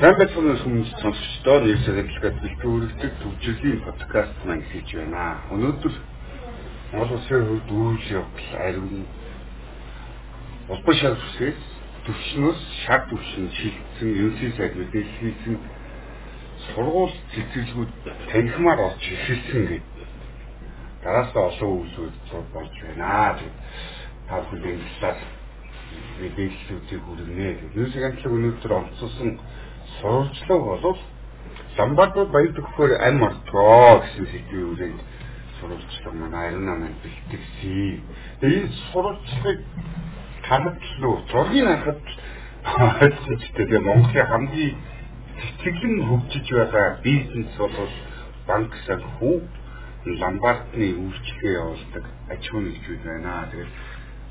Сайн байцгааны хүмүүс сонсогчдоо нэр сэргэлгээд бэлтгэвэрдэг төвчрлийн подкаст маань хийж байна. Өнөөдөр Монгол улсын хувьд үйл явдал ариун улбан шар үсгээс төвчнөөс шар төвчин шилжсэн ерөнхий сайд мэдээлэлсэн сургууль цэцгэлгүүд танхимаар олж эхэлсэн гэдэг. Дараасаа олон үйлсүүд болж байна. Та бүхэн талаар мэдээллүүдийг хүргэнэ. Нүүрс ганцлаг өнөөдөр онцлсон сурвалжлага бол Ламбардууд баяр төгөхөөр ам ортгоо гэсэн сэдвийн үрээнд сурвалжлага манай Арина маань бэлтгэсэн. Энэ сурвалжлагыг л зургийг харахад ойлгомжтой. Тэгээ Монголын хамгийн сэтгэлэн хөгжиж байгаа бизнес бол банк санхүү ламбардны үйлчлэгээ явуулдаг аж ахуйн нэгжүүд байна. Тэгээд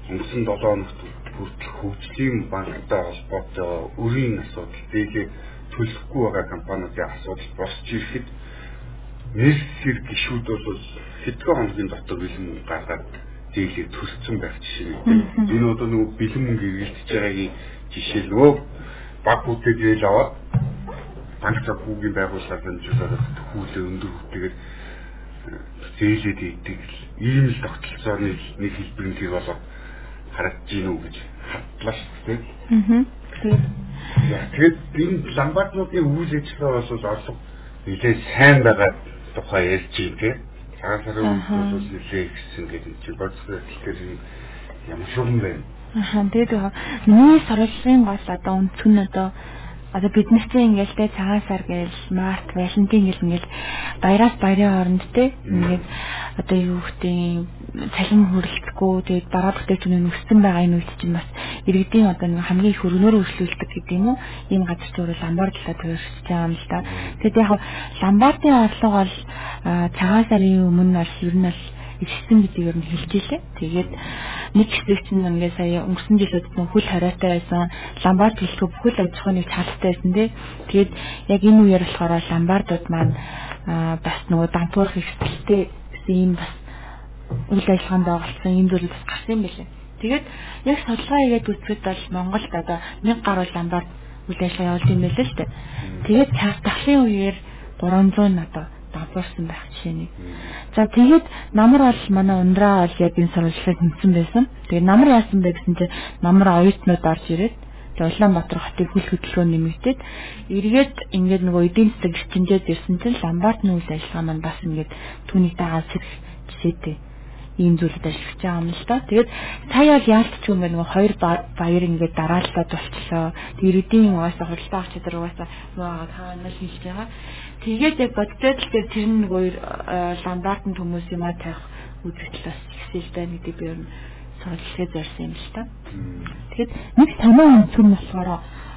өнгөрсөн 7 хоногт хүртэл хөгжлийн банктай холбоотой өрийн асуудал, дээгээ төлөхгүй байгаа компаниудын асуудал босч ирэхэд нэр хэр гişүүд бол хэдхэн хоногийн дотор бэлэн гаргаад дээлээ төрсөн байх жишээ нэг. Энэ одоо нөгөө бэлэн мөнгө эргэлдэж байгаагийн жишээ нөгөө баг бүтэд гээл аваад банк цагуугийн байгууллагаас амжуулаад төхүүлээ өндөр хүртэгээд зээлээд идэг ийм л тогтолцооны нэг хэлбэрийн тэр болоод харагдаж гинүү гэж хадлаа шүү дээ. Аа. Тэгээд энэ ламбарднуудын үйл ажиллагаа бол олог нэлээ сайн байгаа тухай ярьж юм тий. Цагаан сарын үед бол нэлээ ихсэн гэдэг чи бодсоо тэгэхээр ямар шугам байна. Аа тэгээд миний сурвалжлагын гол одоо өнцгөн нь одоо одоо бид нар чинь ингээл те цагаан сар гээл март валентин гэл ингээл баяраас баярын хооронд те ингээд одоо юу гэдэг цалин хөрөлдөхгүй тэгээд бараа бүтээгдэхүүн өссөн байгаа энэ үед чинь бас иргэдийн одоо нэг хамгийн их өргөнөөр өршлүүлдэг гэдэг юм уу? Ийм газар зурвал ламбард талаа төвөрсөж байгаа юм л да. Тэгээд яг ламбардын орлого бол цагаан сарын өмнө бол ер нь бол ичсэн гэдгийг нь хэлж илээ. Тэгээд нэг хэсэг чинь ингээ сая өнгөрсөн жилүүд нь хөл хориотой байсан, ламбард хэлэхгүй бүхэл аж ахуйн цаалттай байсан тий. Тэгээд яг энэ үеэр болохоор ламбардууд маань бас нөгөө дампуурх ихтэй гэсэн ийм бас үйл ажиллагаанд оролцсон ийм зүйл бас гарсан юм билээ. Тэгээд яг судалгаа хийгээд үзэхэд бол Монголд одоо 1000 гаруй ламбард үйл ажиллагаа явуулсан юм байлээ л дээ. Тэгээд цаас дахлын үеэр 300 одоо давбарсан байх жишээ нэг. За тэгээд намар бол манай ундраа бол яг энэ сурвалжлагыг хэмжсэн байсан. Тэгээд намар яасан бэ гэсэн чинь намар оюутнууд орж ирээд Улаанбаатар хотын хөл хөдөлгөөн нэмэгдээд эргээд ингээд нөгөө эдийн засаг гэрчинжээд ирсэн чинь Ламбардны үйл ажиллагаа маань бас ингээд түүнийг дагаад сэрх жишээтэй ийм зүйлд ажиллаж байгаа юм л да. Тэгээд сая бол яалтч юм байна нөгөө хоёр баяр ингээд дарааллаад болчихлоо. Иргэдийн угаасаа худалдаа авч чадвар угаасаа нөгөө таанаас хийж байгаа. Тэгээд яг бодцоод л тэр нь нөгөө ландартын хүмүүс юм а тавих үзэгдэл бас ихсэл байна гэдэг би ер нь сонирхолтой зорьсон юм л да. Тэгэхэд нэг санаа өнцгөр нь болохоор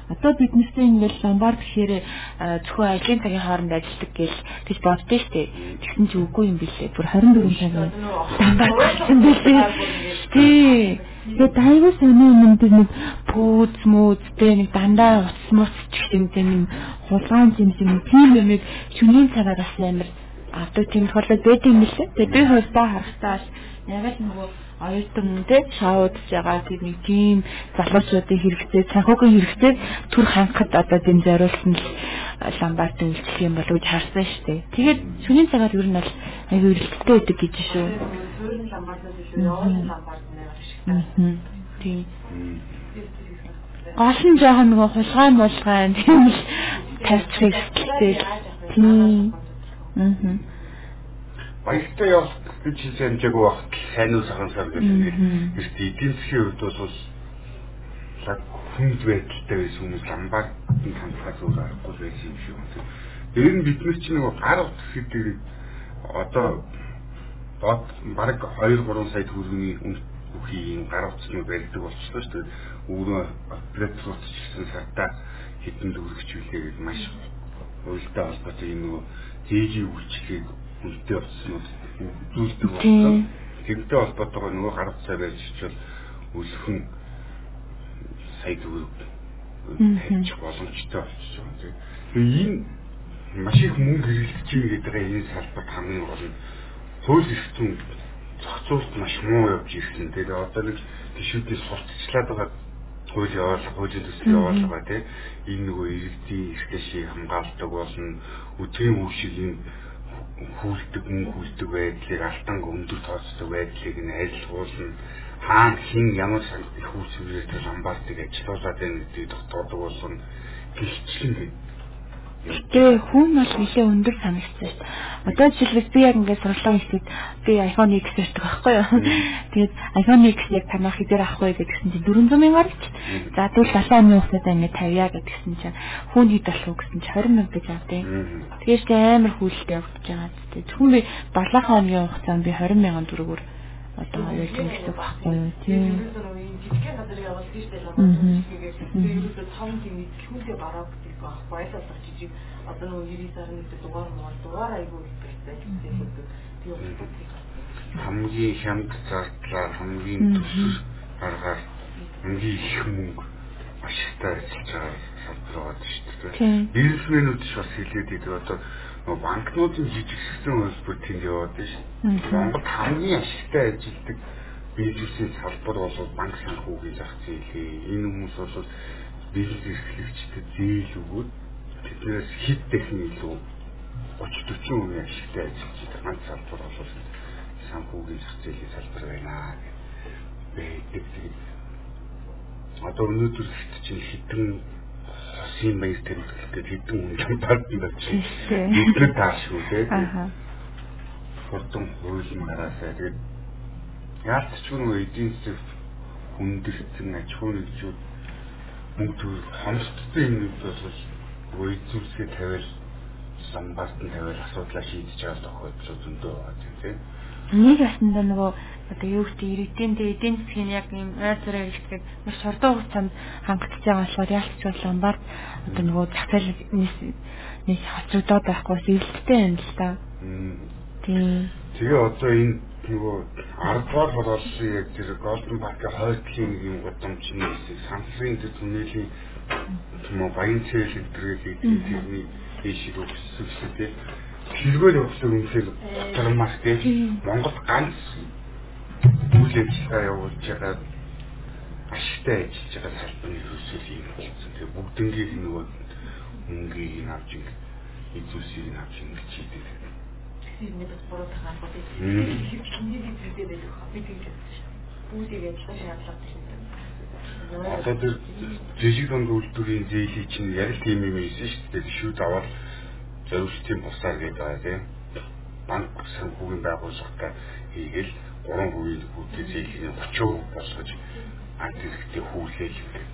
одоо бид нэртэй ингээл ломбард гэхээр зөвхөн ажлын цагийн хооронд ажилладаг гэж гэж боддөө штэ. Тэгсэн чи үгүй юм билээ. Бүр 24 цагийн ломбард болсон билээ. Тий. Тэгээд айгүй сони юм тэр нэг пүүз мүүзтэй нэг дандаа уц муц гэмтэй нэг хулгаан юм тийм юм шүнийн цагаар бас амар авдаг тийм тохиолдол байдаг юм лээ. Тэгээд би хувьдаа харахтаа яг л нөгөө оюутан те шоудж байгаа тийм нэг тийм залуучуудын хэрэгтэй санхүүгийн хэрэгтэй түр хангахад одоо тийм зориулсан л ламбарт үйлчлэх юм болов гэж харсан шүү дээ. Тэгээд шөнийн цагаар ер нь бол аюу эргэлттэй байдаг гэж шүү. Суурин ламбартаас шүү явуулсан ламбарт нэр шиг. Тийм. Гол нь жоохон нөгөө хулгайн болгоо тийм л тавьчих хэрэгтэй. Тийм. Аа. Баяртай явах гэж хэмжээгүй багт сайн уу сайхан сар гэж эрт эдийн засгийн хувьд бол хүнд байдалтай байсан хүмүүс ламбардын хамтгаа зөв аргагүй байсан юм шиг байна. Тэр нь бид нар чинь нэг гар утас гэдэг одоо доод бараг 2 3 сая төгрөгийн үхий гар утасны барьдаг болчихлоо шүү дээ. Өөрөө оператор утасчсан сартаа хэдэн төгрөгч үлээ гэж маш уйлтай холбоотой юм нөгөө зээжийн үйлчлэгийг үлдээ болчихсон зүйлдэг болсон. Тэрнтэй холбоотойгоо нөгөө гарах цай байж чил үлхэн сая төгрөг тавьчих боломжтой байгаа. Тэгээ энэ маш их мөнгө хэрэглэж чинь гэдэг энэ салбарт хамгийн гол нь хууль эрх зүйн зохицуулалт маш муу явж ирсэн. Тэгээ одоо нэг гişүүдээс сурталчлаад байгаа хууль явуулах, хуулийн төсөл явуулах ба тий энэ нөгөө иргэдийн эрхлэшийг хамгаалдаг болно. Үдгийн үйлшигийн хүлдэг мөнгө хүлдэг байдлыг алтан өндөр тооцдог байдлыг нь айлтгуулна. Хаана хин ямар их үйлчлүүлэлт хамгаалтыг ажиллуулад байна гэдгийг тогтоодог болно. Гэлчлэн Тэгээ хүн бол нэлээ өндөр санагдсан шүү дээ. Одоо жишээлбэл би яг ингээд сурлага хийхэд би iPhone X ирдэг байхгүй юу. Тэгээд iPhone X яг танах хэдээр авах вэ гэдгсэн чинь 400 мянгаар ч. За тэгвэл 70 оны хугацаанд ингээд 50-аа гэдгсэн чинь хүн хэд болох вэ гэсэн чинь 20 мянга гэж авдیں۔ Тэгээд ч амар хүлэлтэй явагдаж байгаа. Зөвхөн би 7 хоногийн хугацаанд би 20 мянган төгрөгөөр одоо явж байгаа гэсэн байхгүй юу? Тийм. Жижигхэн газар явуулдаг шүү дээ. Тэгээд ерөөсөө том тийм хүнтэй бараа гэдэг байхгүй. Айл болох жижиг. Одоо нөгөө 90 сарын нэг дугаар муу дугаар айгүй хэрэгтэй гэдэг. Тэгээд хамгийн хямд зардлаар хамгийн төсөл гаргаар хамгийн их мөнгө ашигтай ажиллаж байгаа салбар байгаа шүү дээ. Бизнесмэнүүд ч бас хэлээд идэв. Одоо банкнуудын жижигсэн хөлбөр тэнд яваад шүү. Монгол хамгийн ашигтай ажилтдаг бизнесийн салбар бол банк санхүүгийн зах зээлээ. Энэ хүмүүс бол бизнес эрхлэгчдэд зээл өгөөд тэднээс хэд дахин илүү 30 40% ашигтай ажиллаж байгаа ганц салбар бол санхүүгийн зах зээлийн салбар байна гэдэг. Одоо өнөөдөр чинь хитэн хосын баяр тэмдэглэлтэй хэдэн үнэн таарсан байж бидний таашгүй тий. Аа. Хурдан хуулийн дараасаа тэгээд яалтч нөгөө эдийн засаг хүндэрсэн аж ахуй нэгжүүд мөнгө төр хомсдсон юм бол үе зүйлсээ тавиал самбарт нь тавиал асуудлаа шийдэж байгаа тохиолдол зөндөө байгаа тийм. Нэг ясандаа нөгөө одоо юу гэдэг иргэдийн дэ эдийн засгийн яг ийм ойр зураг хэрэгцээг маш хурдан хугацаанд хангалтж байгаа болохоор яалтч бол ламбард одоо нөгөө зах зээлээс нэг хоцрогдоод байхгүй сэлттэй юм л та. Тийм. Тэгээ одоо энэ нөгөө 10 дугаар болоосон яг тэр Golden Park-ийн хойдлын нэг юм гудамжны хэсэг сансрын түнэлийн юм баян цээл энтергээ хийдэг тэрний дэшиг өгсөн тийм хэрэгээр явуулсан үнэхээр готрмаас тийм Монгол ганц үйл ажиллагаа явуулж байгаа ашигтай ажиллаж байгаа салбарны хөлсөл юм болсон. Тэгээ бүгднгийн нөгөө мөнгөийг авч ингэ эзүүсийг нь авч ингэ чийдэг. Тэгээд бас буруу тахаа бодож хэвчний зүйлдээ байх би тийм бүгдийг ажиллаж яадлаа тийм. Одоо тэр жижиг дан үйлдвэрийн зээлийг чинь яг тийм юм ийсэн шүү дээ. Шүүд аваад зориултын бусаар гэдэг байгаа тийм. Банк санхүүгийн байгууллагатай хийгээл 3% хүүтэй зээлийн 30% болгож ард иргэдэд хүлээл гэдэг.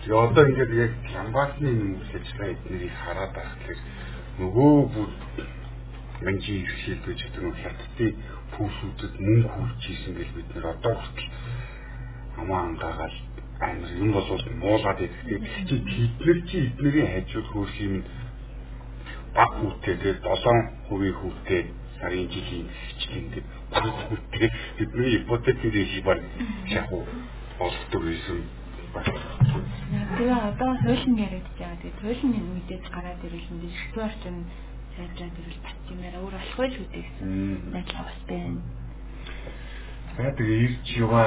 Тэгээ одоо ингээд яг ламбаасны нэмэлт ажиллагаа эднэрийг хараад байхлаар нөгөө бүр манжи иршилдэж гэдэг нь хятадын пүүсүүдэд мөнгө хүрч ийсэн гэж бид нэр одоо хүртэл хамаа ангаагаал амар юм болвол муулаад идэх. Чи тэднэр чи эднэрийн хажууд хөрх юм баг хүүтэй тэгээ 7% хүүтэй сарын жилийн хичээл ингээд баг хүүтэй бидний ипотекийн дэшиг баг шахуу олддог байсан. Тэгээ одоо хуулийн яриад байгаа. Тэгээ хуулийн мэдээж гараад ирэл энэ шигтуар чинь сайжраад ирэл бат юмараа өөр болохгүй л үтэй гэсэн. Найдлага бас байна. За тэгээ ирж яваа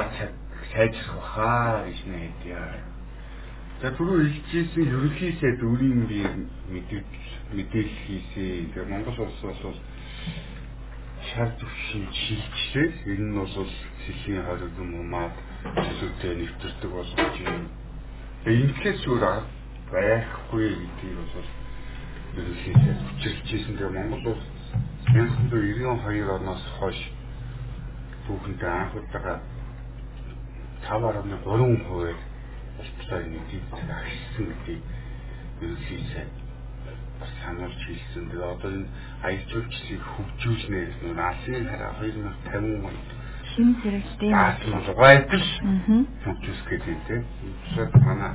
сайжрах баха гэж нэт яа. За түрүү хэлжсэн ерөнхий сайд өөрийн би мэдээлэл хийсэн. Тэгээ Монгол улс бол шар төвшин шилжлээ. Энэ нь бол сэлхийн хориг юм умаад зүйлүүдэд нэвтэрдэг болгож юм. Тэгээ инглиш зүгээр байхгүй гэдгийг бол ерөнхий сайд хүчилж ирсэн. Тэгээ Монгол улс 1992 оноос хойш бүхэндээ анх удаага 5.3% болтлоо нэгдийг агшсан гэдгийг ерөнхий сайд бас сануулж хэлсэн. Тэгээ одоо энэ аялал жуулчлалыг хөгжүүлнэ гэсэн нь Асын хараа 2050 онд шин зэрэгтэй юм. Гайдал хөгжүүлэх гэдэг тийм. Тэгэхээр манай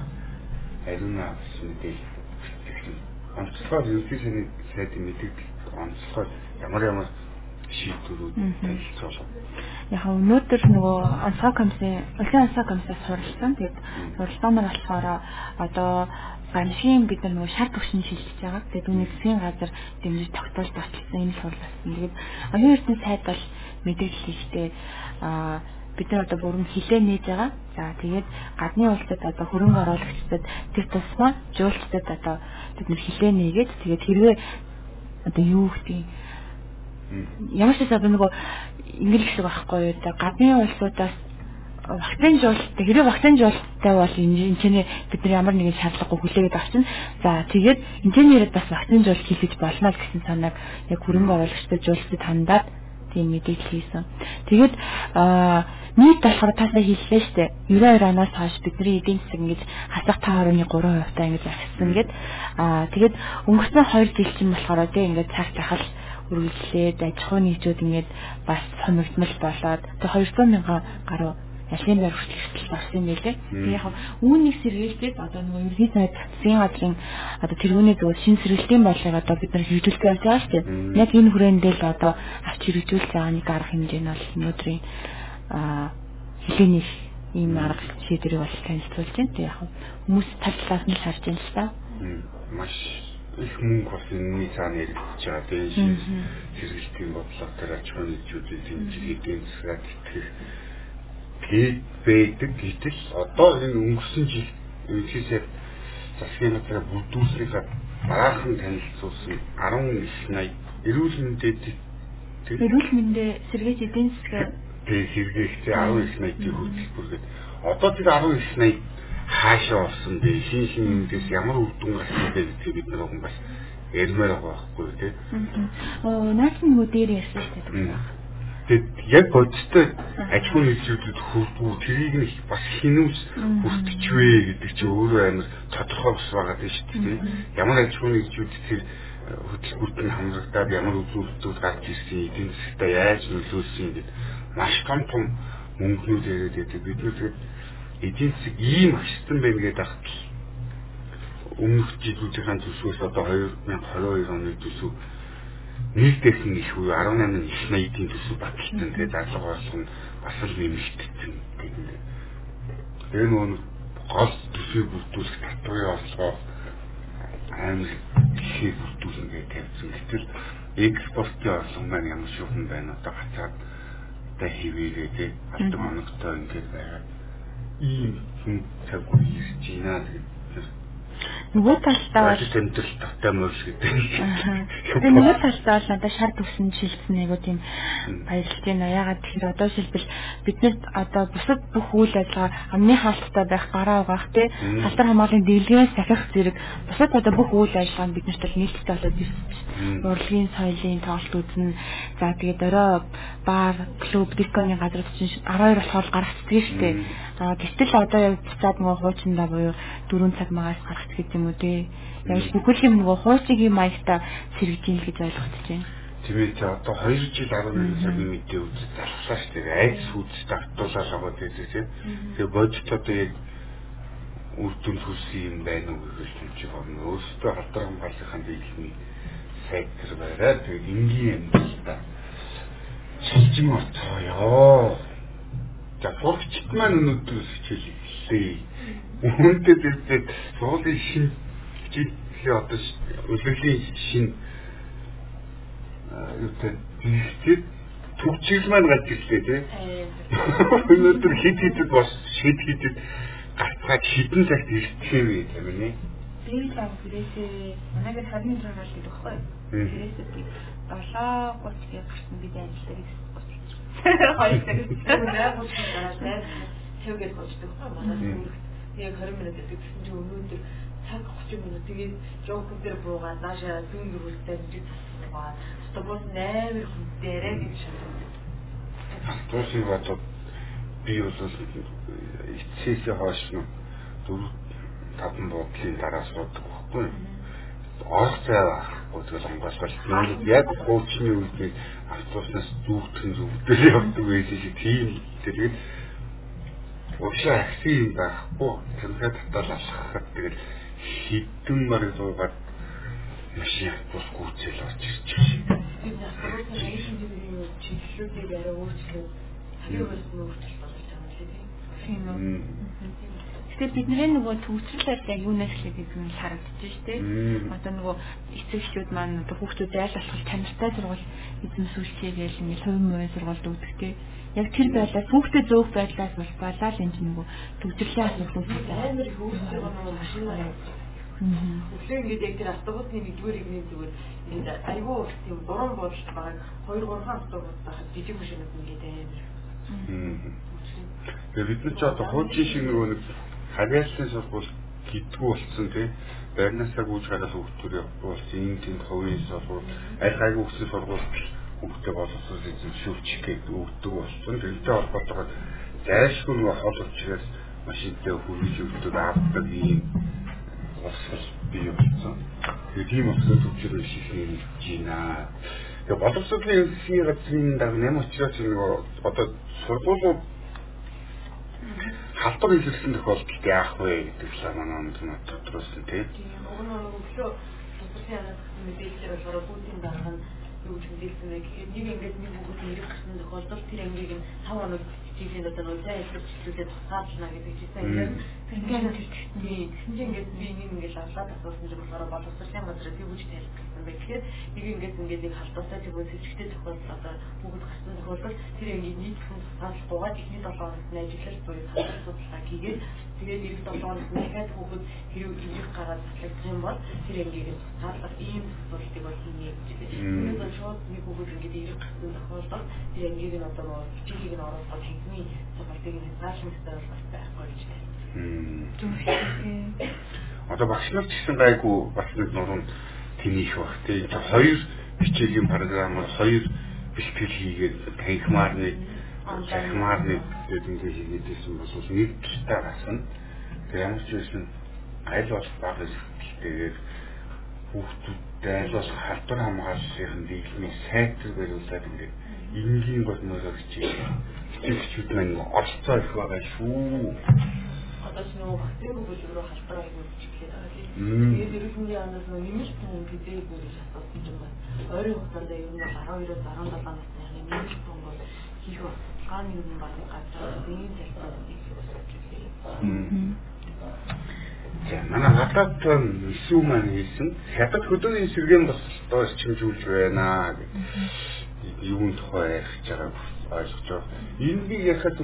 ариуна мэдээлэл онцлогоор ерөнхий сайдын мэдээлэл онцлогоор ямар ямар шийдвэрүүд танилцуулав. Яг өнөөдөр нөгөө онцгой комиссын, улсын онцгой комиссаас суралцсан. Тэгээд суралцаанаар болохоор одоо ганшийн бид нар нөгөө шар төвшин шилжиж байгаа. Тэгээд үүний засгийн газар дэмжиж тогтоож баталсан энэ сурласан. Тэгээд оюун эрдэнэ сайд бол мэдээлэл хийхдээ аа бид нар одоо бүрэн хилээ нээж байгаа. За тэгээд гадны улсад одоо хөрөнгө оруулагчдад тэр тусмаа жуулчдад одоо бид нар хилээ нээгээд тэгээд хэрвээ одоо юу гэдэг ямар ч одоо нөгөө ингэл гэсэн байхгүй юу да гадны улсуудаас вакцин жуулттай хэрэв вакцин жуулттай бол энэ чинь бид нар ямар нэгэн шаардлагагүй хүлээгээд авчин. За тэгээд инженерд бас вакцин жуулт хийлгэж болно л гэсэн санааг яг хөрөнгө оруулагчдад жуултад хандаад тийм мэдээлэл хийсэн. Тэгээд нийт болохоор таасаа хэллээ дээ. 92 оноос хойш бидний эдийн засаг ингэж хасах 5.3% та ингэж ахсан гэд аа тэгээд өнгөрсөн 2 жил чинь болохоор тийм ингэж цаг тахал үргэлжлээд аж ахуйн нийтүүд ингэж бас сонирхмал болоод тэг 200 мянган гаруй ялгийн байр хүртэл болсон юм байлээ. Тэгээ яг үүнийг сэргийлээд одоо нөгөө ерхий сайд засгийн газрын одоо тэргүүний зөв шин сэргэлтийн бодлогыг одоо бид нар хэрэгжүүлж байгаа шүү дээ. Яг энэ хүрээндээ л одоо авч хэрэгжүүлж байгаа нэг арга хэмжээ нь бол өнөөдрийн хилэний ийм арга шийдвэрийг бол танилцуулж байна. Тэгээ яг хүмүүс талаас нь харж байна л та. Маш их мөнгө бас энэний цаана яригдж байгаа. Тийм сэргэлтийн бодлого тэр аж ахуйн нэгжүүдийн тэмцэл эдийн засгаад итгэх гээд байдаг. Гэтэл одоо энэ өнгөрсөн жил ерөнхийдөө засгийн газраа бүрдүүлснээр дараахан танилцуулсан 1980 эрүүл мэндэд эрүүл мэндэ сэргээж эдийн засгаар тэг хэрэгжээ 1980-ийн хөтөлбөргээд одоо тэр 1980 хаашаа орсон бэ шин шин юмдээс ямар үр дүн гарсан бэ гэдгийг бид нэг хүн бас ярмаар байгаа байхгүй тий. Оо наач нэг дээр ярьсан шүү дээ. Тэгээд яг бодистой аж ахуйн нийтлүүдэд хүрдгүү тэрийг нэг бас хинүүс бүртгэжвэ гэдэг чи өөрөө амар тодорхой бас байгаа тийм шүү дээ. Ямар аж ахуйн нийтлүүд тэр э, хөтөлбөрт нь хамрагдаад ямар үзүүлэлтүүд гарч ирсэн эдийн засгтаа яаж нөлөөлсөн гэдэг маш том том мөнгнүүд яриад байдаг. Бид нэр тэгээд эдийн засаг ийм ашигтан байна гэдэг ахтал өмнөх жилүүдийн төсвөөс одоо 2022 оны төсөв нийтдээс нь их үе 18 их 80-ийн төсөв баталсан тэгээд зарлага болсон бас л нэмэгдсэн гэдэг. Тэр нөгөө гол төсвийг бүрдүүлэх татварын орлогоо амар ихийг бүрдүүлнэ гэж тавьсан. Гэтэл экспортын орлого маань ямар шүүхэн байна одоо гацаад та хэвээрээ тий алдан хоногтой ингээд байгаа. Ийм хүн цаг үе ирж байна. гэдэг нөгөө талдаа бол тэмдэл тавтай мөрс гэдэг. Тэгээ нөгөө талдаа бол надад шар төсөн шилжсэн нэг үгүй тийм баярлж байна. Ягаад тэгэхээр одоо шилбэл биднэрт одоо бусад бүх үйл ажиллагаа амны хаалттай байх гараа угаах тий халтар хамгааллын дэлгээс сахих зэрэг бусад одоо бүх үйл ажиллагаа биднэрт л нийлэлтэй болоод ирсэн. Урлагийн соёлын тоглолт үзэн за тэгээд орой бар клуб дисконы газар чинь 12 болохоор гаргацдаг шүү дээ. Гэтэл одоо яг цаад нөгөө хуучиндаа буюу 4 цаг магаас гаргах гэдэг юм уу те. Яг бүхэл юм нөгөө хуучигийн маягта сэргэж ийн гэж ойлгогдож байна. Ээ за одоо 2 жил 11 цагийн мэдээ үзэж залхлаа шүү дээ. Айц үзэж давтуулаад байгаа гэдэг тийм. Тэгээ бодит одоо яг үр дүн төрсөн юм байна уу гэж хэлж байгаа. Өөрөөсөө халдвар хамгааллын дийлхний сектор байраа тэгээ энгийн амьдралдаа шилжин орцгоё. За сурагчд маань өнөөдөр хичээлээ. Үүнтэй зэрэг суулын шин хичээлээ одоо үлрэлийн шин юутай дижитал төвчл маань гарч ирлээ тий. Өнөөдөр хэд хэдэд бас шид хэдэд гарцгаад хідэн цагт ирчих юм юм нэ. Би л аа гэрээсээ манайг харин цагаал гэдэг баггүй. Гэрээсээ би 7:30 гээ гарсан би ажиллаж Хоёр цаг. Яг бол дараа тэвгээд болчихдог манай сүрэг. Тэгээ 20 минут гэдэг чинь чи өнөөдөр цаг 30 минут тэгээд жоок дээр буугаад наашаа зүүн дөрвөлтэй нэг засгаа. Автобус 8 хүн дээрээ гэж шалгав. Автобусыг бодоод би бол эцсээсээ хойш нь 4 5 буудлын дараа суудаг байхгүй юу? орох цай байхгүй тэгэл онгойлгол яг хуучны үед автобуснаас зүгтэн зүгтэр явдаг байсан шиг тийм тэгээд уушаа юм байхгүй тэрхээ татал алхахад тэгэл хідэн мар зуугаад машин автобус гүйцэл орж ирж байна. Чиглэлүүдийг арай өөрчлөөд хамгийн хөлс нь өөрчлөлт болж байгаа юм шиг тийм үү? Тэгэхээр бидний нөгөө төвчлэл яг юунаас эхлэх гэдэг нь харагдаж шүү дээ. Одоо нөгөө эцэгчүүд маань одоо хүүхдүүд айл болох чанартай сургууль эзэмсүүлчихээ гээл ингээл хувийн мөрийн сургуульд өгдөг те. Яг тэр байлаас хүүхдэд зөөх байдлаас бол балаа л энэ нэг төгсрлийн асуудал амар их өөрсдөө нэг машин байна. Тэгэхээр ингээд яг тэр автобусны нэгдүгээр игний зүгээр ингээд айгүй тийм гурван бодолт байгаа. Хоёр гурван автобус байгаа. Жижиг машинууд ингээд амар. Тэгээ бид нар ч одоо хуучин шиг нөгөө нэг хавьяалсан сургууль гидгүү болсон тийм байрнаасаа гүйж гараад хүүхдүүд явуулсан энэ тийм хувийн сургууль аль хайгүй хөсөл сургууль хүүхдээ боловсрол эзэн шүүвчих гээд өгдөг болсон. Тэрнтэй холбоотойгоор зайлшгүй нөгөө хол учраас машинтай хөрвиж өгдөг авдаг ийм боловсрол бий болсон. Тэгээ тийм боловсрол төвчрөө шийхний жина. Тэгээ боловсролын эсгийн газрын даг нэм учраас нөгөө одоо сургуулиуд халдвар илэрсэн тохиолдолд яах вэ гэдэг санаанд нь тодруулсан тийм. Уг нь өглөө тусгай янаас мэдээлэлээр болохоор Путин дарга нь юу гэж хэлсэн бэ гэхээр нэг ингээд нэг бүгд нэрх гэсэн тохиолдолд тэр ангийг нь 5 хоног чиглэл одоо нөө сайн хэлбэрчлүүлээд тусгаарлана гэдэг чинь ингээд ингээд тийм тэгсэн ингээд би нэг ингээд авлаад асуусан чинь болохоор боловсролын газар тийм үж тайлбарласан байх. Тэгэхээр нэг ингээд ингээд нэг халдвартай тэгвэл сэжигтэй тохиолдол одоо бүгд гарсан тохиолдол тэр ангийг нийтлэн тусгаарлахгүйгээр техник 7 хоногт ажиллаж буюу судалгаа хийгээд тэгээд 7 хоногт дахиад хүүхэд хэрэг ирэх гараад таслагдах юм бол тэр ангийг нь тусгаарлах ийм тохиолдлыг бол хийнэ гэж байна. Үүнээс бол шууд нэг хүүхэд ингээд ирэх гэсэн тохиолдол тэр ангийг нь одоо бичгийг нь оруулах техникийн сургалтыг нь хязгаарлах хэрэгтэй бол байхгүй гэж байна. Одоо багш нар ч гэсэн гайгүй бас нэг нуруунд тэнийх баг тий. Хоёр хичээлийн програмаар хоёр бэлтгэл хийгээд танхимаар нэг танхимаар нэг гэдэг ингээд хийгээдсэн бол нэг тустай гасна. Тэгээ ямар ч байсан аль болох бага ихтэйгээр хүүхдүүдтэй аль болох халдвар хамгааллын дийлмийг сайтар бариулаад ингээд энгийн болмоор хичээл. Хичээлчүүд маань оролцоо их байгаа шүү одоо ч нөгөө хөтөлбөр бүлрүү халбараа өгч ихээр байгаа тийм. Тэгээд ерөнхийдөө нөгөө нэмэлт хүн хэзээгүй гэж асуусан юм байна. Ойрын хугацаанд ер нь 12-оос 17 насны хүн бол хийх хааны юм байна газар хийх юм. За манай гадаад эсүү маань хэлсэн хятад хөдөөний сэргээн бас одоо чимжүүлж байна гэдэг. Юун тухай ярих гэж ойлгож байгаа. Энийг ярихад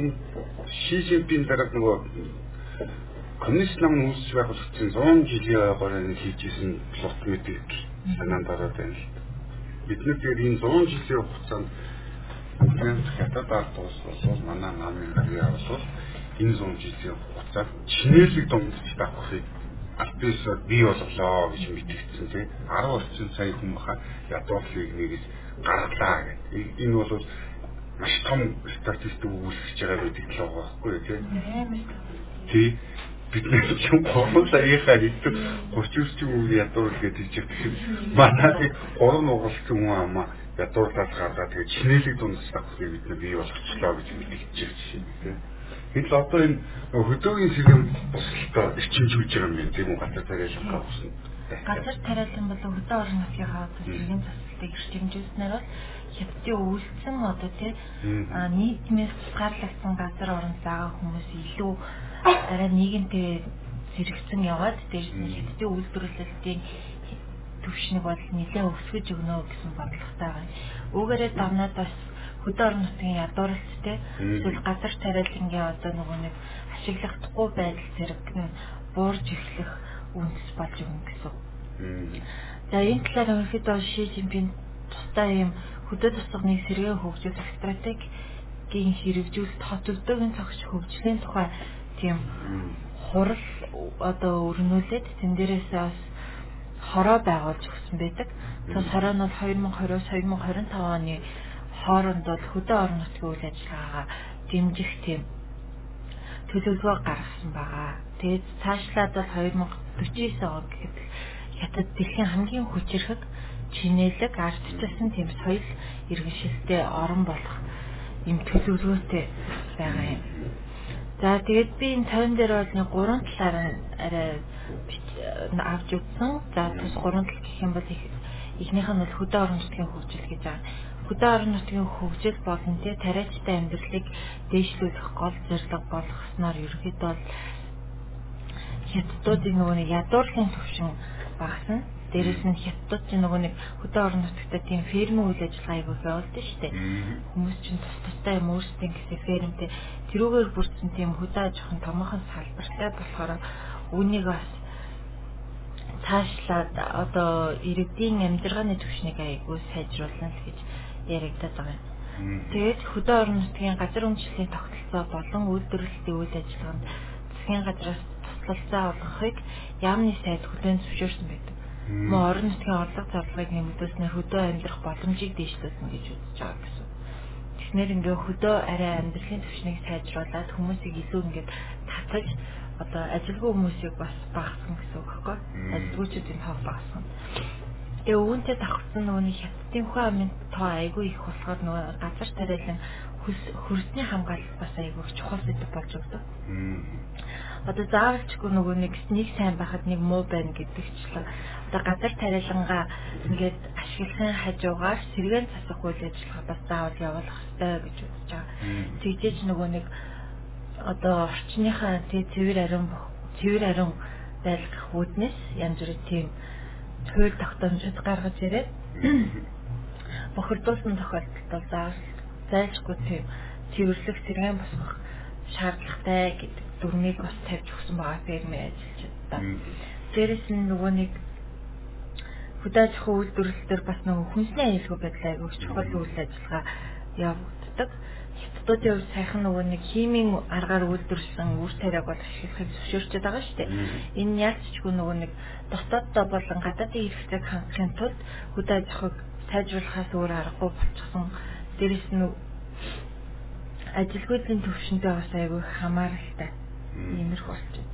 шишипийн дараа нөгөө коммунист нам үүсч байх болсон 100 жилийн ойгоор хийжсэн плот мэдээлэл санаанд ороод байна л да. Бид тэгээд энэ 100 жилийн хугацаанд Украинд хятад ард улс бол манай намын гарыг авал энэ 100 жилийн хугацаанд чинэлэг дундч давхыг альбисод бий боллоо гэж мэдгдсэн тийм 10 орчим сая хүн баха ядуурлыг нэрээс гарлаа гэх. Энэ бол маш том статистик үүсгэж байгаа гэдэг л байгаа байхгүй тийм. Тий бид нар юм гурван саяхаа нийт 30 40 хүн ядуур гэдэг чинь манай гурван нугалсан хүн амаа ядуурлаас гаргаад тэгээ чинэлэг дундас авахыг бид нар бий болгочлоо гэж мэдчихэж жишээ тийм. Хэд л одоо энэ хөдөөгийн сэргэм босолтоо эрчимжүүлж байгаа юм тийм үү? Газар тариалан авсан. Газар тариалан бол хөдөө орон нутгийнхаа одоо сэргэм засалтыг эрчимжүүлснээр бол хятадын өвлцөн одоо тий нийгмээс тусгаарлагдсан газар орон заагаа хүмүүс илүү арай нийгэмтэй зэрэгцэн яваад дээрс нь хятадын үйлдвэрлэлтийн төвшнийг бол нэлээд өсгөж өгнө гэсэн бодлоготой байна. Үүгээрээ давнаад бас хөдөө орон нутгийн ядууралцтэй эсвэл газар тариалангийн одоо нөгөө нэг ашиглахдаггүй байдал зэрэг нь буурж эхлэх үндэс болж өгнө гэсэн. За энэ талаар ерөнхийдөө Ши Цзиньпин тусдаа ийм хөдөө тусганы сэргээ хөгжүүлэх стратегийн хэрэгжүүлэлт хот өдөөгийн цогч хөгжлийн тухай тийм хурал одоо өрнүүлээд тэн дээрээс бас хороо байгуулж өгсөн байдаг. Тэгэхээр хороо нь бол 2020-оос 2025 оны хооронд бол хөдөө орон нутгийн үйл ажиллагаагаа дэмжих тийм төлөвлөгөө гаргасан байгаа. Тэгээд цаашлаад бол 2049 он гэхэд хятад дэлхийн хамгийн хүчирхэг чинэлэг ардчилсан тийм соёл иргэншилтэй орон болох юм төлөвлөгөөтэй байгаа юм. За тэгээд би энэ цавин дээр бол нэг гурван талаар арай авч үзсэн. За тус гурван тал гэх юм бол эхнийх нь бол хөдөө орон нутгийн хөгжил гэж байгаа. Хөдөө орон нутгийн хөгжил болон тэ тариачтай амьдралыг дээшлүүлэх гол зорилго болгосноор ерөөхдөө бол хятадуудын нөгөө нэг ядуурлын төвшин багасна. Дээрээс нь хятад ч нөгөө нэг хөдөө орон нутгад тийм фермийн үйл ажиллагаа аягүй явуулдаг шүү дээ. Хүмүүс чинь тус тустай юм өөрсдийн гэсэн фермтэй тэрүүгээр бүрдсэн тийм хөдөө аж ахуйн томоохон салбартай болохоор үүнийг бас цаашлаад одоо иргэдийн амьдрагааны түвшнийг аягүй сайжруулна л гэж яригдаад байгаа юм. Тэгээд хөдөө орон нутгийн газар үндэслэлийн тогтолцоо болон үйлдвэрлэлийн үйл ажиллагаанд засгийн газраас туслалцаа олгохыг яамны сайд хүлээн зөвшөөрсөн байдаг. Мөн орон нутгийн орлого зарлагыг нэмэгдүүлснээр хөдөө амьдрах боломжийг дээшлүүлнэ гэж үзэж байгаа гэсэн. Тэгэхээр ингээ хөдөө арай амьдралын түвшнийг сайжруулад хүмүүсийг илүү ингээд татаж одоо ажилгүй хүмүүсийг бас багасгах гэсэн үг хэвгүй. Ажилгүйчүүдийн тоог багасгах. Тэгээ өвөнтэй давхсан нөгөө хятадын хүн амын тоо айгүй их болохоор нөгөө газар тариалан хөрсний хамгаалалт бас айгүй чухал зүйл болж өгдөг. Одоо заавалчгүй нөгөө нэг нэг сайн байхад нэг муу байна гэдэгчлээ. Одоо газар тариалангаа ингээд ашиглахын хажуугаар сэргэн засах үйл ажиллагаа бас заавал явуулах хэрэгтэй гэж үзэж байгаа. Тэгжээж нөгөө нэг одоо орчныхаа цэвэр ариун цэвэр ариун байлгах үүднээс янз бүрийн тийм хууль тогтоомжууд гаргаж ирээд бохирдуулсан тохиолдолд бол зайлшгүй тийм цэвэрлэх зэрэг босгох шаардлагатай гэдэг дүрмийг бас тавьж өгсөн байгаа фермийн ажилчдаа. Дээрэс нь нөгөө нэг хөдөө аж ахуйн үйлдвэрлэлээр бас нөгөө хүнсний аюулгүй байдлаа айгууч чухал үйл ажиллагаа явагддаг. Хятадуудын хувьд сайхан нөгөө нэг химийн аргаар үйлдвэрлэсэн үр тариаг бол ашиглахыг зөвшөөрчөд байгаа шүү дээ. Энэ яалтчгүй нөгөө нэг дотооддоо болон гадаадын хэрэгцээг хангахын тулд хөдөө аж ахуйг сайжруулахаас өөр аргагүй болчихсон. Дээрэс нь ажилгүйдлийн төвшөнтэй бас айгүй хамааралтай. Иймэрхүү болчиход.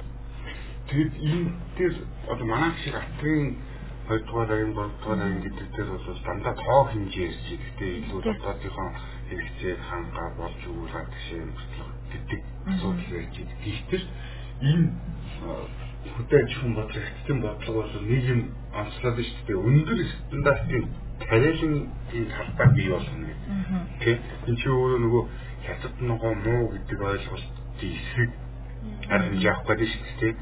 Тэгэд энэ дээр одоо манай шиг атрын 2 дугаар аян 3 дугаар аян гэдэг дээр бол дандаа тоо хэмжээ ярьж гэхдээ илүү дотоодынхоо хэрэгцээг хангаа болж өгүүлэх гэсэн мөртлөг гэдэг асуудал ярьж байдаг. Гэхдээ энэ хөдөө аж ахуйн бодлого хэвтэн бодлого бол онцлоод нь шүү дээ. Өндөр стандартын тариалан энэ талбай бий болно гэдэг. Тэ энэ чи өөрөө нөгөө хятад ногоо муу гэдэг ойлголтын эсрэг харин явах гэдэг шүү дээ.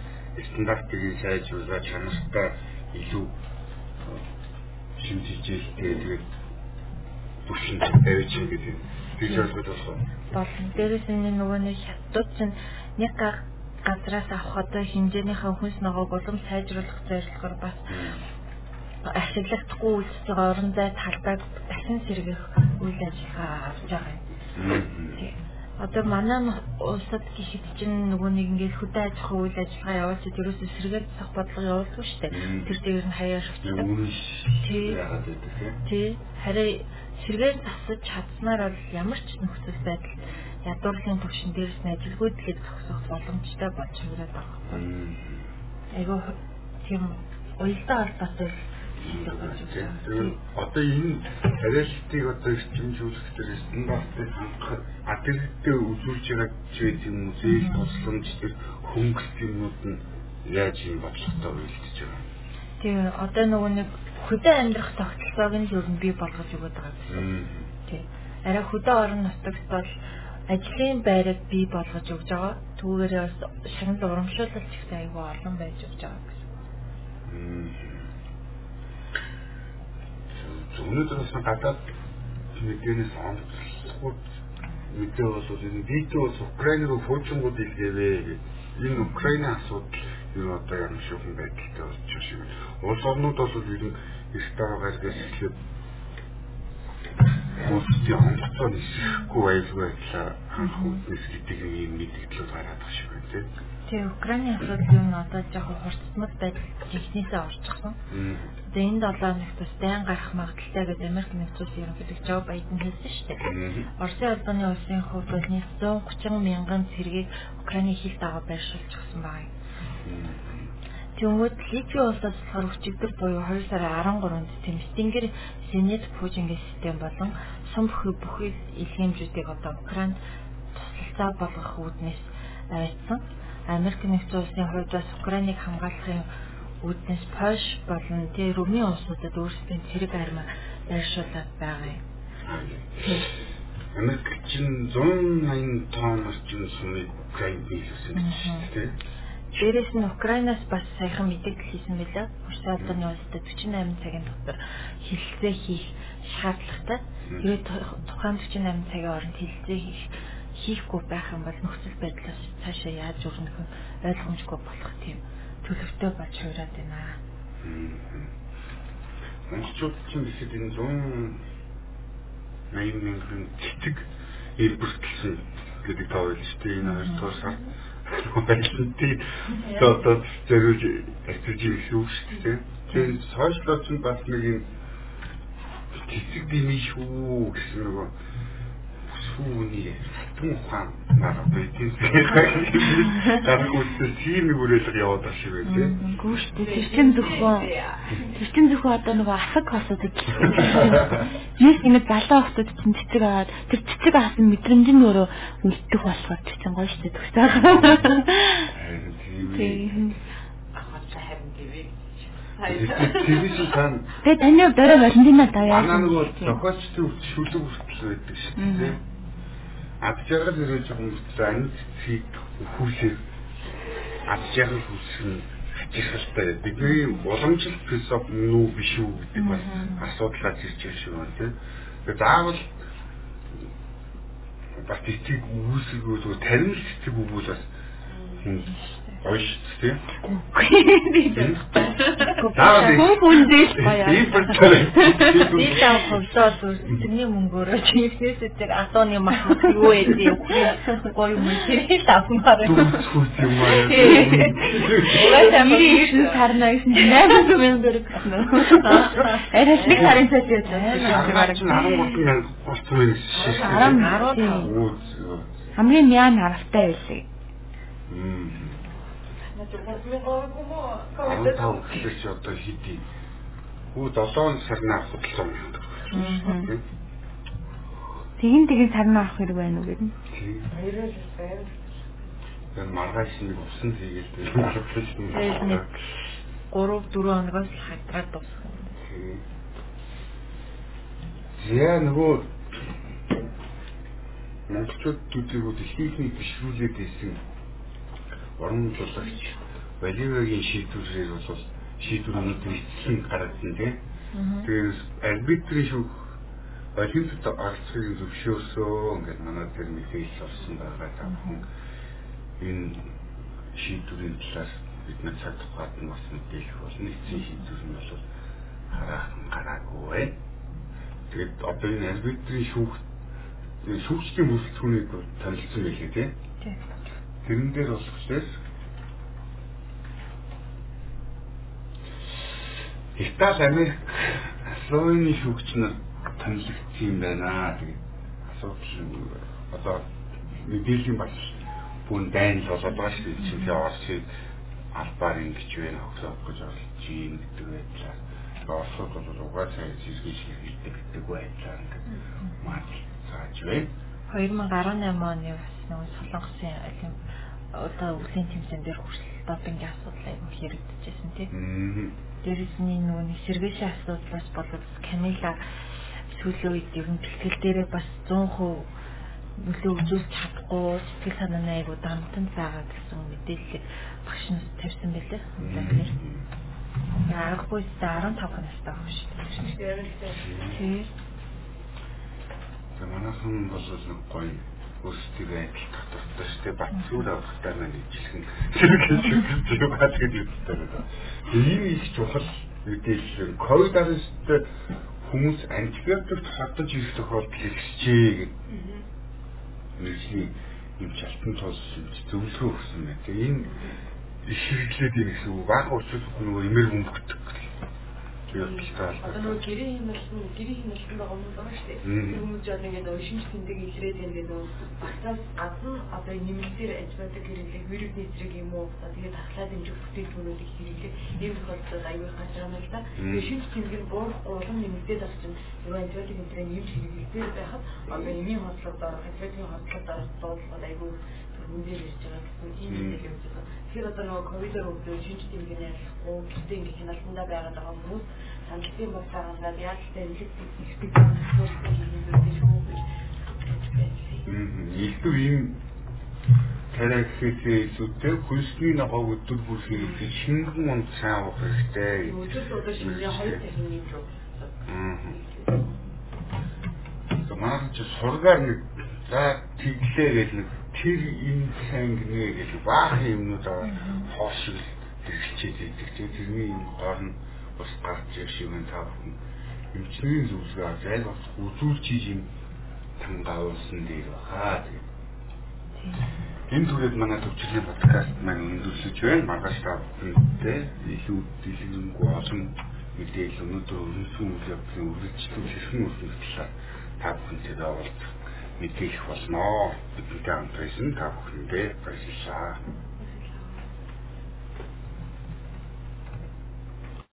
Стандартыг сайжруулаад чанартай илүү шинж хичээлтэй тэгээд бүршин тавьж гэдэг тийш ойлгож болох. Болно. Дээрээс нь нөгөө нэг хятад чинь нэг газраас авах одоо хэмжээнийхээ хүнс ногоог улам сайжруулах зорилгоор бас ашиглахдаггүй байгаа орон зай талбайг дахин сэргэх үйл ажиллагаа авч байгаа юм. Одоо манай улсад гихэд чинь нөгөө нэг ингээд хөдөө аж ахуй үйл ажиллагаа явуулж тэрөөс сэргээд засах бодлого явуулдаг шүү дээ. Тэр дээр нь хаяа шигчдэг. Тий. Харин сэргээд засаж чадсанаар бол ямар ч нөхцөл байдал ядуурлын төвшин дээрс нь ажилгүйдлийг зогсох боломжтой болж ирээд байгаа. Айгуу тийм уялдаа холбоотой Одоо энэ тариалтыг одоо эрчимжүүлэх дээр стандартыг хангахад адилттэй үзүүлж байгаа ч юм уу зээл тусламж төр хөнгөлт юмнууд нь яаж юм бодлоготой уйлдэж байгаа. Тэгээ одоо нөгөө нэг хөдөө амьдрах тогтолцоог нь юу бий болгож өгöd байгаа гэсэн. Тий. Арай хөдөө орон нутагт бол ажлын байрыг бий болгож өгж байгаа. Түүгээрээ бас шагнал урамшуулалт их аюул олон байж өгж байгаа гэсэн. Өнөөдөр бас гадаад мэдээнээс онцлогуд мэдээ бол энэ видео бас Украин руу фуучингууд илгээвэ гэдэг. Энэ Украины асуудал юу одоо ямар шүүхэн байдалтай болж байгаа шиг. Улс орнууд бол ер нь эртээ байгаа гэж хэлээд Улсын онцгой нисэхгүй байлгүй байдлаа анх үднэс гэдэг юм мэдээлэл гараад байгаа шиг байна тийм. Тэгээ Украины асуудал юм одоо жоохон хурцмал байдал жигнэсээ орчихсон. Тэгээ энэ 7 хоногт бас дайн гарах магадaltaй гэж Америк нэгдсэн улсын ерөнхийлөгч Жо Байден хэлсэн шүү дээ. Оросын албаны улсын хувьд бол 130 мянган цэргийг Украины хил дагаа байршуулчихсан байна. Тэнгүүд Литвийн улсаас болохоор өчигдөр буюу 2 сарын 13-нд тийм Стингер Сенет Пужингийн систем болон сум бүхий бүхий илгээмжүүдийг одоо Украинд тусалцаа болгох үүднээс аваачсан. Америк нэгдсэн улсын хувьд бас Украиныг хамгаалахын үүднээс Польш болон тэр Румын улсуудад өөрсдийн цэрэг армаа байршуулад байгаа юм. Америк чинь 180 тонн орчим сумыг Украинд биелүүлсэн гэж тийм. Дээрээс нь Украинаас бас саяхан мэдээлэл хийсэн байлаа. Урьдчилан албаны улсад 48 цагийн дотор хилцээ хийх шаардлагатай. Тэгээд тухайн 48 цагийн оронд хилцээ хийх хийхгүй байх юм бол нөхцөл байдлаас цаашаа яаж өрнөх нь ойлгомжгүй болох тийм төлөвтэй болж хуураад байна. Монголчууд чинь бихэд энэ 180 мянган цэцэг ирбэртэлсэн гэдэг тоо байл шүү дээ. Энэ хоёр дахь байлтыг одоо зэрүүл ирэх үг шүү дээ. Тэгээд сошиалч нь бас нэг юм цэцэг димий шүү гэсэн нөгөө түүний түн хаан нараа байтин дараа үсэл тийм үрэлэг яваад байгаа шиг байх тийм. Гүү шүү дээ. Тэр чин зөвхөн тэр чин зөвхөн одоо нөгөө асаг хосод Нийс ингэ залуу хосод чин цэцэг аваад тэр цэцэг авсан мэдрэмж нь өөрөө үлдэх болохоор чин гоё шүү дээ төгсөөд. Тийм. Тэр чинь сан. Тэгээ таны дөрөв Валентина тавьяа. Манай нөгөө зохиолчдын шүлэг хүртэл байдаг шүү дээ. Адчаагаар нэрэж хүмүүст амьд цэцгийг хүүсээр адчаагаар хүүсэх нь хачирхалтай. Бидний уламжлалт философи нүү биш үү гэдэг бас асуудлаар ирж байгаа шүү байна тийм. Тэгээ заавал бас цэцгийг үүсгэл тарим цэцэг өгвөл бас гоё шүү дээ. Заавал хүн дээл баяа. Би тав хөвсөөс үсний мөнгөөрөө чивснээс тэр асууны мах юу ээ гоё юм тэр тавмаар. Түс юм аа. Угаасаа миний ирсэн сарна ирсэн 8 мянга төгрөг гэсэн. Арайс нэг сарын цайд яасан. 13 мянга болчихсон юм шиг. 10 хамгийн мяа наравтай байлээ. Мм. 15 гэхээс одоо хэдий. Хүү 7 сарнаа худалсан юм. Тэгин тэгин сарнаа авах хэрэг байна уу гэдэг. Хоёроо л байна. Тэр маргааш нэг усан маргааш нэг 3 4 хоногоос хагдраад дуусах. Зя нөгөө монголчууд төдийгөө ихний бишрүүлээд байсан орон жуулагч Боливиагийн шийдвэрээр бол шийдвэр өнөөдөр эцсийн гаргасан тийм. Тэгээд арбитрийн шүүх Олимпиад оролцохыг зөвшөөрсөө ингээд манай дээр мэдээлэл орсон байгаа тавхан энэ шийдвэрийн талаар бидний цаг тухайд нь бас мэдээлэх болно. Эцсийн шийдвэр нь бол хараахан гараагүй байна. Тэгээд одоо энэ арбитрийн шүүх шүүгчдийн бүрэлдэхүүнийг танилцсан байлээ тийм. Тэрэн дээр болохоор Итали Америк Словени шүүгч нар танилцсан юм байна. Тэгээд асуудал одоо мэдээллийн бас бүн дайн л болоод байгаа шүү дээ. Чиний Оросыг албаар ингэж байна хөгсөөх гэж оролж юм гэдэг байдлаар. Оросууд бол угаасаа зэрэг шилжүүлдэг гэдэг байдлаар ингээд маад зааж байна. 2018 оны бас нэг солонгосын алим одоо өвлийн тэмцээн дээр хүртэл допингийн асуудал аягүй хэрэгдэжсэн тийм. Дээрээс нь нөгөө сэргээшийн асуудлаас болоод Камила сүүлийн үед ер нь бэлтгэл дээрээ бас 100% нөлөө үзүүлж чадахгүй сэтгэл санааны аягүй дамтан заагаа гэсэн мэдээлэл багш нь тавьсан байлээ. Аргагүй 15 настай байх шүү дээ. Тийм. За манайхан бол нэг гоё өөрсдөө адил татвартай шүү дээ. Батцуур авахтаа маань ижилхэн сэргээж юм хаад гэж үздэг байна. Ийм их чухал мэдээлэл ковид-19-д хүмүүс антибиотик хадаж ирэх тохиолдол ихсжээ гэдэг. Нэгний юм шалтан тус зөвлөгөө өгсөн байна. Тэгээ энэ их хэрэглээд юм гэсэн үг. Бага учраас нөгөө имэр бөмбөгдөг одоо нөгөө гэрээ хэмэлсэн гэрээ хэмэлсэн байгаа юм байна шүү дээ. Хүмүүс жоо ингээд нөгөө шинж тэмдэг илрээд ингээд нөгөө багтаас гадна одоо нэмэлтээр антибиотик хэрэглэх вирусны эсрэг юм уу? Тэгээд таслаад дэмжих бүтээгдэхүүнүүдийг хэрэглэх ийм тохиолдолд аюул хашаана л да. Тэгээд шинж тэмдэг нь буурахгүй улам нэмэгдээд авч чинь нөгөө антибиотик энтрээ нэмж хэрэглэхээр байхад одоо эмийн хослолд орох антибиотикийн хослолд орох дуудлага аюул хүндээр ирж байгаа гэсэн ийм мэдээлэл өгч байгаа. Тэгэхээр одоо нөгөө ковидор өвдөө шинж тэмдэг нь ялахгүй гэхдээ ингээ хяналтандаа байгаад байгаа хүмүүс хандлагын бол гаргаад яаж ч тэмдэг гэж. Илүү ийм тариа гэхээсээ илүүтэй хөлсний ногоог өдөр бүр хийх шингэн унд сайн уух хэрэгтэй. Өдөр өдөр шинэ хоёр нэг руу. Аа. Манай чи сургаар нэг за тэглээ гэж нэг тэр юм сайн гинэ гэж баахан юмнуудаа хоошиг хэрэгчээд идэг. Тэрний юм гоор нь бас гарч ирэх шиг энэ тав хүн эмчний зүйлсээ зайл бас үзүүлж юм тангаулсан дээр баха. Энэ түрээд манай төвчлийн подкаст маань өндөрлөж байна. Маргааш та бүхэндээ илүү дэлгэрэнгүй олон мэдээлэл өнөөдөр өрнөсөн үйл явдлын үргэлжлэл хэрхэн өрнөх талаар та бүхэнтэй уулзах мэдээлэх болноо. Бидэнтэй хамт байсан та бүхэндээ баярлалаа.